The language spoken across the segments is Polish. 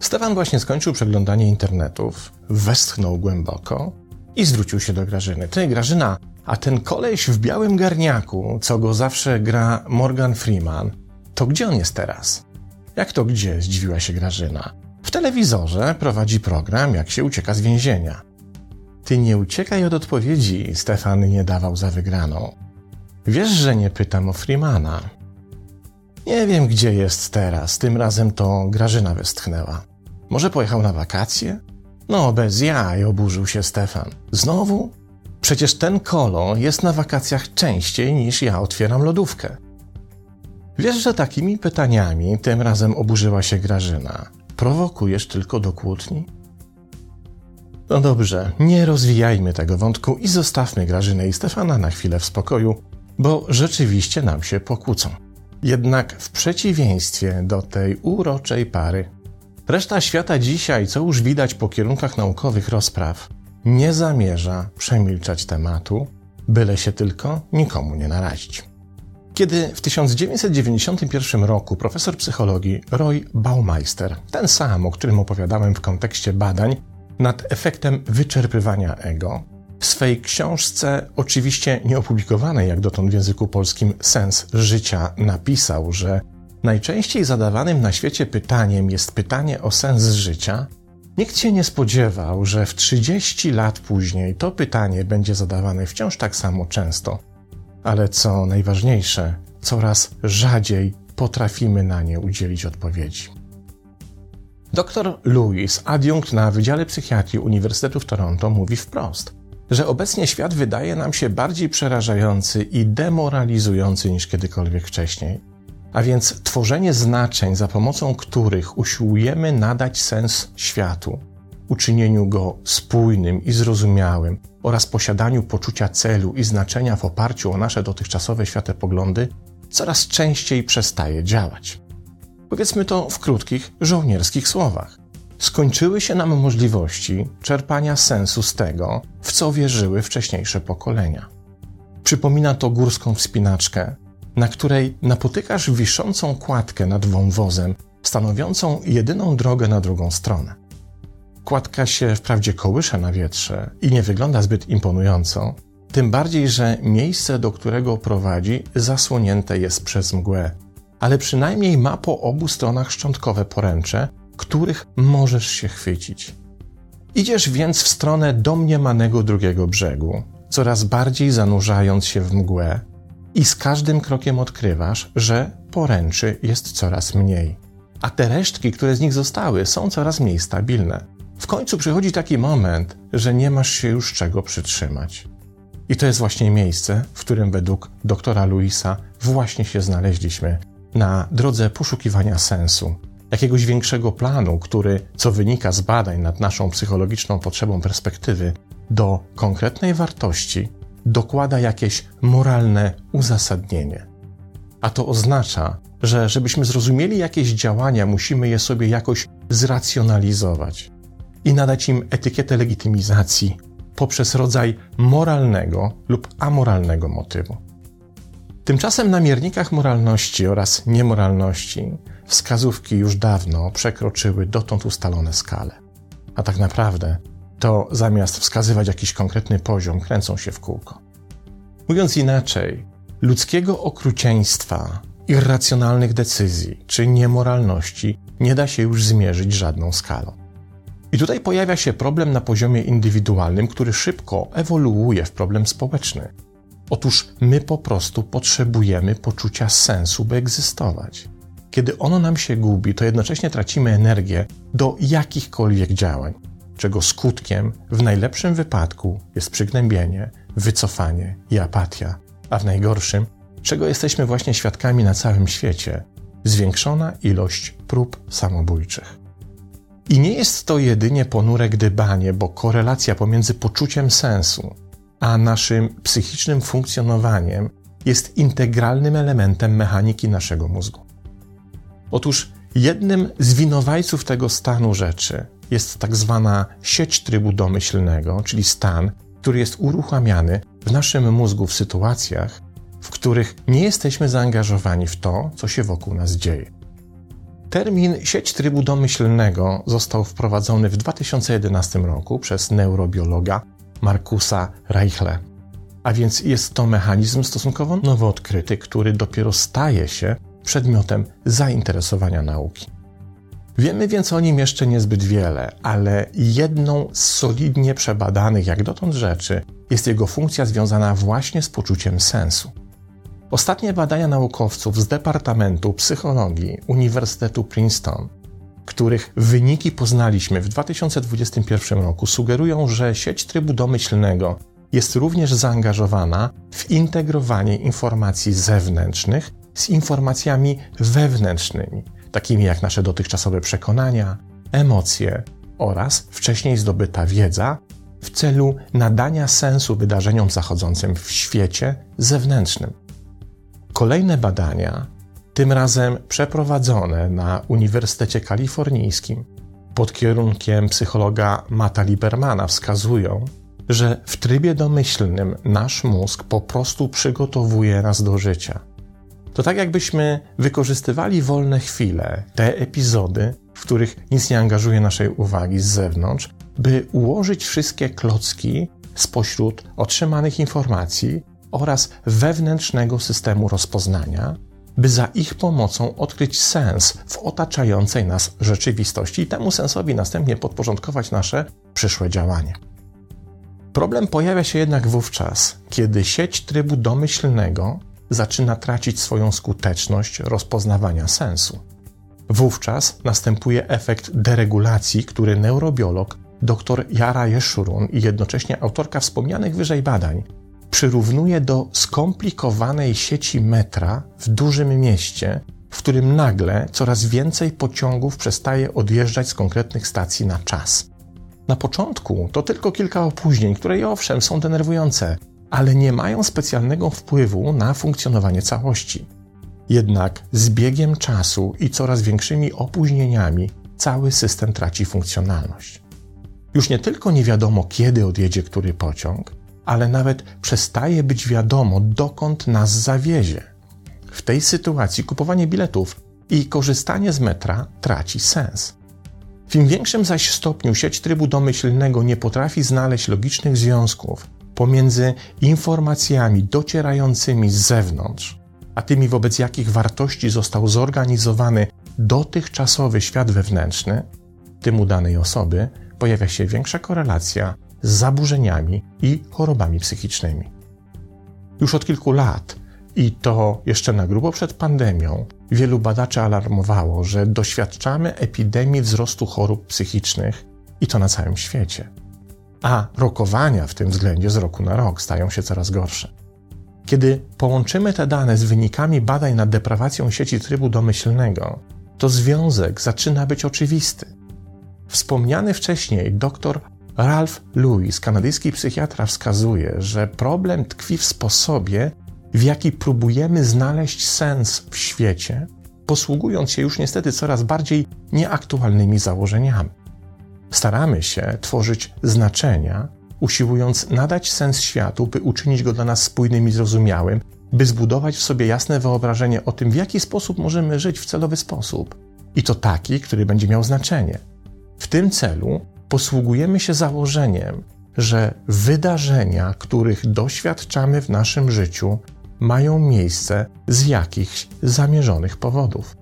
Stefan właśnie skończył przeglądanie internetów, westchnął głęboko i zwrócił się do Grażyny. Ty, Grażyna, a ten koleś w białym garniaku, co go zawsze gra Morgan Freeman, to gdzie on jest teraz? Jak to gdzie? zdziwiła się Grażyna. W telewizorze prowadzi program, jak się ucieka z więzienia. Ty nie uciekaj od odpowiedzi, Stefan nie dawał za wygraną. Wiesz, że nie pytam o Freemana. Nie wiem, gdzie jest teraz. Tym razem to Grażyna westchnęła. Może pojechał na wakacje? No, bez jaj, oburzył się Stefan. Znowu? Przecież ten kolo jest na wakacjach częściej niż ja otwieram lodówkę. Wiesz, że takimi pytaniami tym razem oburzyła się Grażyna. Prowokujesz tylko do kłótni? No dobrze, nie rozwijajmy tego wątku i zostawmy Grażynę i Stefana na chwilę w spokoju, bo rzeczywiście nam się pokłócą. Jednak w przeciwieństwie do tej uroczej pary, reszta świata dzisiaj, co już widać po kierunkach naukowych rozpraw, nie zamierza przemilczać tematu, byle się tylko nikomu nie narazić. Kiedy w 1991 roku profesor psychologii Roy Baumeister, ten sam, o którym opowiadałem w kontekście badań nad efektem wyczerpywania ego, w swej książce, oczywiście nieopublikowanej jak dotąd w języku polskim, Sens życia, napisał, że najczęściej zadawanym na świecie pytaniem jest pytanie o sens życia, nikt się nie spodziewał, że w 30 lat później to pytanie będzie zadawane wciąż tak samo często. Ale co najważniejsze, coraz rzadziej potrafimy na nie udzielić odpowiedzi. Dr Lewis, adiunkt na Wydziale Psychiatrii Uniwersytetu w Toronto, mówi wprost, że obecnie świat wydaje nam się bardziej przerażający i demoralizujący niż kiedykolwiek wcześniej. A więc tworzenie znaczeń, za pomocą których usiłujemy nadać sens światu, uczynieniu go spójnym i zrozumiałym oraz posiadaniu poczucia celu i znaczenia w oparciu o nasze dotychczasowe światopoglądy coraz częściej przestaje działać. Powiedzmy to w krótkich, żołnierskich słowach. Skończyły się nam możliwości czerpania sensu z tego, w co wierzyły wcześniejsze pokolenia. Przypomina to górską wspinaczkę, na której napotykasz wiszącą kładkę nad wąwozem, stanowiącą jedyną drogę na drugą stronę. Kładka się wprawdzie kołysze na wietrze i nie wygląda zbyt imponująco, tym bardziej, że miejsce, do którego prowadzi, zasłonięte jest przez mgłę, ale przynajmniej ma po obu stronach szczątkowe poręcze, których możesz się chwycić. Idziesz więc w stronę domniemanego drugiego brzegu, coraz bardziej zanurzając się w mgłę, i z każdym krokiem odkrywasz, że poręczy jest coraz mniej, a te resztki, które z nich zostały, są coraz mniej stabilne. W końcu przychodzi taki moment, że nie masz się już czego przytrzymać. I to jest właśnie miejsce, w którym według doktora Luisa właśnie się znaleźliśmy na drodze poszukiwania sensu, jakiegoś większego planu, który, co wynika z badań nad naszą psychologiczną potrzebą perspektywy, do konkretnej wartości dokłada jakieś moralne uzasadnienie. A to oznacza, że żebyśmy zrozumieli jakieś działania, musimy je sobie jakoś zracjonalizować i nadać im etykietę legitymizacji poprzez rodzaj moralnego lub amoralnego motywu. Tymczasem na miernikach moralności oraz niemoralności wskazówki już dawno przekroczyły dotąd ustalone skale. A tak naprawdę to zamiast wskazywać jakiś konkretny poziom, kręcą się w kółko. Mówiąc inaczej, ludzkiego okrucieństwa, irracjonalnych decyzji czy niemoralności nie da się już zmierzyć żadną skalą. I tutaj pojawia się problem na poziomie indywidualnym, który szybko ewoluuje w problem społeczny. Otóż my po prostu potrzebujemy poczucia sensu, by egzystować. Kiedy ono nam się gubi, to jednocześnie tracimy energię do jakichkolwiek działań, czego skutkiem w najlepszym wypadku jest przygnębienie, wycofanie i apatia, a w najgorszym, czego jesteśmy właśnie świadkami na całym świecie, zwiększona ilość prób samobójczych. I nie jest to jedynie ponure gdybanie, bo korelacja pomiędzy poczuciem sensu a naszym psychicznym funkcjonowaniem jest integralnym elementem mechaniki naszego mózgu. Otóż jednym z winowajców tego stanu rzeczy jest tak zwana sieć trybu domyślnego, czyli stan, który jest uruchamiany w naszym mózgu w sytuacjach, w których nie jesteśmy zaangażowani w to, co się wokół nas dzieje. Termin sieć trybu domyślnego został wprowadzony w 2011 roku przez neurobiologa Markusa Reichle. A więc jest to mechanizm stosunkowo nowo odkryty, który dopiero staje się przedmiotem zainteresowania nauki. Wiemy więc o nim jeszcze niezbyt wiele, ale jedną z solidnie przebadanych jak dotąd rzeczy jest jego funkcja związana właśnie z poczuciem sensu. Ostatnie badania naukowców z Departamentu Psychologii Uniwersytetu Princeton, których wyniki poznaliśmy w 2021 roku, sugerują, że sieć trybu domyślnego jest również zaangażowana w integrowanie informacji zewnętrznych z informacjami wewnętrznymi, takimi jak nasze dotychczasowe przekonania, emocje oraz wcześniej zdobyta wiedza w celu nadania sensu wydarzeniom zachodzącym w świecie zewnętrznym. Kolejne badania, tym razem przeprowadzone na Uniwersytecie Kalifornijskim pod kierunkiem psychologa Mata Libermana, wskazują, że w trybie domyślnym nasz mózg po prostu przygotowuje nas do życia. To tak jakbyśmy wykorzystywali wolne chwile, te epizody, w których nic nie angażuje naszej uwagi z zewnątrz, by ułożyć wszystkie klocki spośród otrzymanych informacji oraz wewnętrznego systemu rozpoznania, by za ich pomocą odkryć sens w otaczającej nas rzeczywistości i temu sensowi następnie podporządkować nasze przyszłe działania. Problem pojawia się jednak wówczas, kiedy sieć trybu domyślnego zaczyna tracić swoją skuteczność rozpoznawania sensu. Wówczas następuje efekt deregulacji, który neurobiolog dr Jara Jeszurun i jednocześnie autorka wspomnianych wyżej badań przyrównuje do skomplikowanej sieci metra w dużym mieście, w którym nagle coraz więcej pociągów przestaje odjeżdżać z konkretnych stacji na czas. Na początku to tylko kilka opóźnień, które owszem są denerwujące, ale nie mają specjalnego wpływu na funkcjonowanie całości. Jednak z biegiem czasu i coraz większymi opóźnieniami cały system traci funkcjonalność. Już nie tylko nie wiadomo, kiedy odjedzie który pociąg, ale nawet przestaje być wiadomo, dokąd nas zawiezie. W tej sytuacji kupowanie biletów i korzystanie z metra traci sens. W im większym zaś stopniu sieć trybu domyślnego nie potrafi znaleźć logicznych związków pomiędzy informacjami docierającymi z zewnątrz, a tymi wobec jakich wartości został zorganizowany dotychczasowy świat wewnętrzny, tym u danej osoby pojawia się większa korelacja z zaburzeniami i chorobami psychicznymi. Już od kilku lat, i to jeszcze na grubo przed pandemią, wielu badaczy alarmowało, że doświadczamy epidemii wzrostu chorób psychicznych i to na całym świecie. A rokowania w tym względzie z roku na rok stają się coraz gorsze. Kiedy połączymy te dane z wynikami badań nad deprawacją sieci trybu domyślnego, to związek zaczyna być oczywisty. Wspomniany wcześniej dr Ralph Lewis, kanadyjski psychiatra, wskazuje, że problem tkwi w sposobie, w jaki próbujemy znaleźć sens w świecie, posługując się już niestety coraz bardziej nieaktualnymi założeniami. Staramy się tworzyć znaczenia, usiłując nadać sens światu, by uczynić go dla nas spójnym i zrozumiałym, by zbudować w sobie jasne wyobrażenie o tym, w jaki sposób możemy żyć w celowy sposób. I to taki, który będzie miał znaczenie. W tym celu posługujemy się założeniem, że wydarzenia, których doświadczamy w naszym życiu, mają miejsce z jakichś zamierzonych powodów.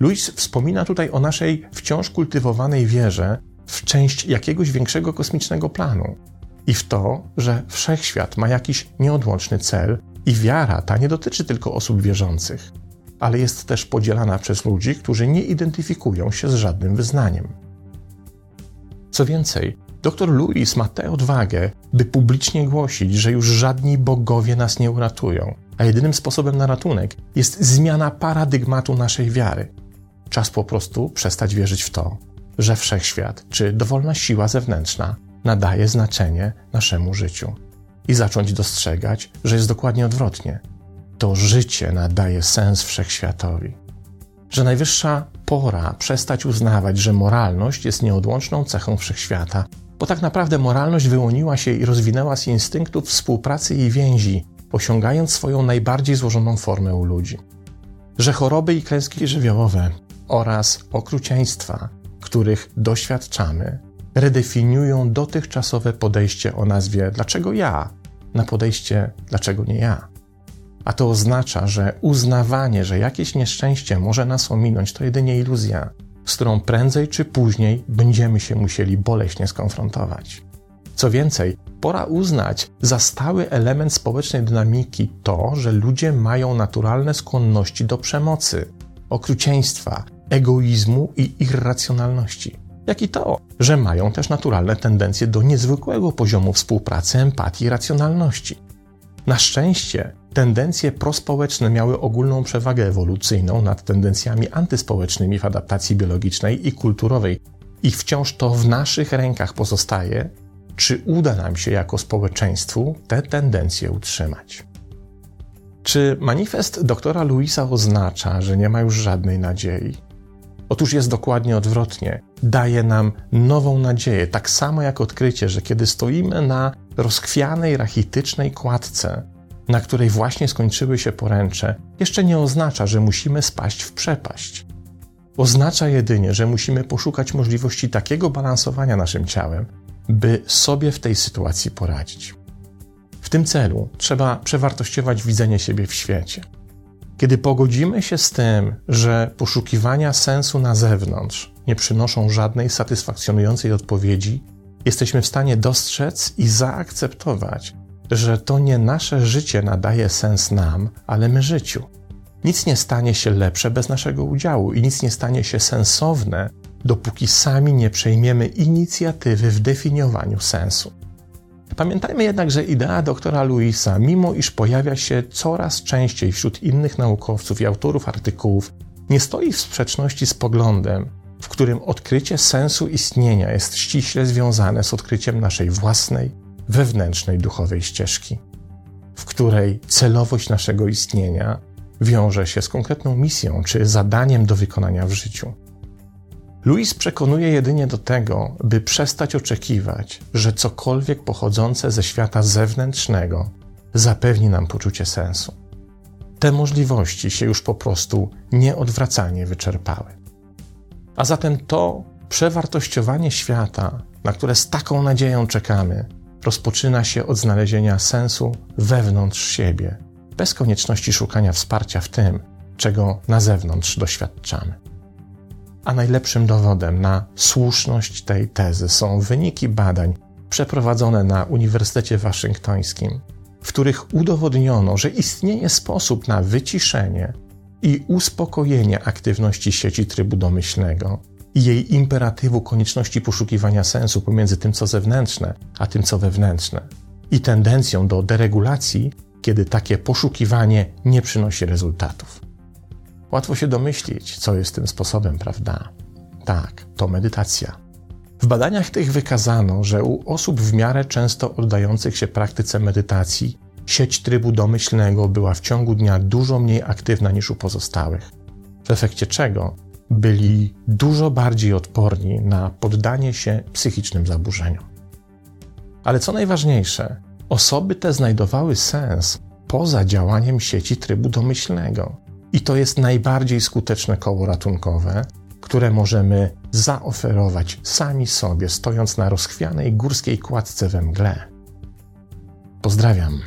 Louis wspomina tutaj o naszej wciąż kultywowanej wierze w część jakiegoś większego kosmicznego planu i w to, że wszechświat ma jakiś nieodłączny cel i wiara ta nie dotyczy tylko osób wierzących, ale jest też podzielana przez ludzi, którzy nie identyfikują się z żadnym wyznaniem. Co więcej, dr Louis ma tę odwagę, by publicznie głosić, że już żadni bogowie nas nie uratują, a jedynym sposobem na ratunek jest zmiana paradygmatu naszej wiary. Czas po prostu przestać wierzyć w to, że wszechświat czy dowolna siła zewnętrzna nadaje znaczenie naszemu życiu i zacząć dostrzegać, że jest dokładnie odwrotnie. To życie nadaje sens wszechświatowi. Że najwyższa pora przestać uznawać, że moralność jest nieodłączną cechą wszechświata Bo tak naprawdę moralność wyłoniła się i rozwinęła z instynktów współpracy i więzi, osiągając swoją najbardziej złożoną formę u ludzi. Że choroby i klęski żywiołowe oraz okrucieństwa, których doświadczamy, redefiniują dotychczasowe podejście o nazwie dlaczego ja na podejście dlaczego nie ja. A to oznacza, że uznawanie, że jakieś nieszczęście może nas ominąć, to jedynie iluzja, z którą prędzej czy później będziemy się musieli boleśnie skonfrontować. Co więcej, pora uznać za stały element społecznej dynamiki to, że ludzie mają naturalne skłonności do przemocy, okrucieństwa, egoizmu i irracjonalności, jak i to, że mają też naturalne tendencje do niezwykłego poziomu współpracy, empatii i racjonalności. Na szczęście tendencje prospołeczne miały ogólną przewagę ewolucyjną nad tendencjami antyspołecznymi w adaptacji biologicznej i kulturowej, i wciąż to w naszych rękach pozostaje, czy uda nam się jako społeczeństwu te tendencje utrzymać. Czy manifest doktora Luisa oznacza, że nie ma już żadnej nadziei? Otóż jest dokładnie odwrotnie. Daje nam nową nadzieję, tak samo jak odkrycie, że kiedy stoimy na rozchwianej, rachitycznej kładce, na której właśnie skończyły się poręcze, jeszcze nie oznacza, że musimy spaść w przepaść. Oznacza jedynie, że musimy poszukać możliwości takiego balansowania naszym ciałem, by sobie w tej sytuacji poradzić. W tym celu trzeba przewartościować widzenie siebie w świecie. Kiedy pogodzimy się z tym, że poszukiwania sensu na zewnątrz nie przynoszą żadnej satysfakcjonującej odpowiedzi, jesteśmy w stanie dostrzec i zaakceptować, że to nie nasze życie nadaje sens nam, ale my życiu. Nic nie stanie się lepsze bez naszego udziału i nic nie stanie się sensowne, dopóki sami nie przejmiemy inicjatywy w definiowaniu sensu. Pamiętajmy jednak, że idea doktora Luisa, mimo iż pojawia się coraz częściej wśród innych naukowców i autorów artykułów, nie stoi w sprzeczności z poglądem, w którym odkrycie sensu istnienia jest ściśle związane z odkryciem naszej własnej, wewnętrznej duchowej ścieżki, w której celowość naszego istnienia wiąże się z konkretną misją czy zadaniem do wykonania w życiu. Louis przekonuje jedynie do tego, by przestać oczekiwać, że cokolwiek pochodzące ze świata zewnętrznego zapewni nam poczucie sensu. Te możliwości się już po prostu nieodwracalnie wyczerpały. A zatem to przewartościowanie świata, na które z taką nadzieją czekamy, rozpoczyna się od znalezienia sensu wewnątrz siebie, bez konieczności szukania wsparcia w tym, czego na zewnątrz doświadczamy. A najlepszym dowodem na słuszność tej tezy są wyniki badań przeprowadzone na Uniwersytecie Waszyngtońskim, w których udowodniono, że istnieje sposób na wyciszenie i uspokojenie aktywności sieci trybu domyślnego i jej imperatywu konieczności poszukiwania sensu pomiędzy tym, co zewnętrzne, a tym, co wewnętrzne, i tendencją do deregulacji, kiedy takie poszukiwanie nie przynosi rezultatów. Łatwo się domyślić, co jest tym sposobem, prawda? Tak, to medytacja. W badaniach tych wykazano, że u osób w miarę często oddających się praktyce medytacji sieć trybu domyślnego była w ciągu dnia dużo mniej aktywna niż u pozostałych, w efekcie czego byli dużo bardziej odporni na poddanie się psychicznym zaburzeniom. Ale co najważniejsze, osoby te znajdowały sens poza działaniem sieci trybu domyślnego. I to jest najbardziej skuteczne koło ratunkowe, które możemy zaoferować sami sobie, stojąc na rozchwianej górskiej kładce we mgle. Pozdrawiam.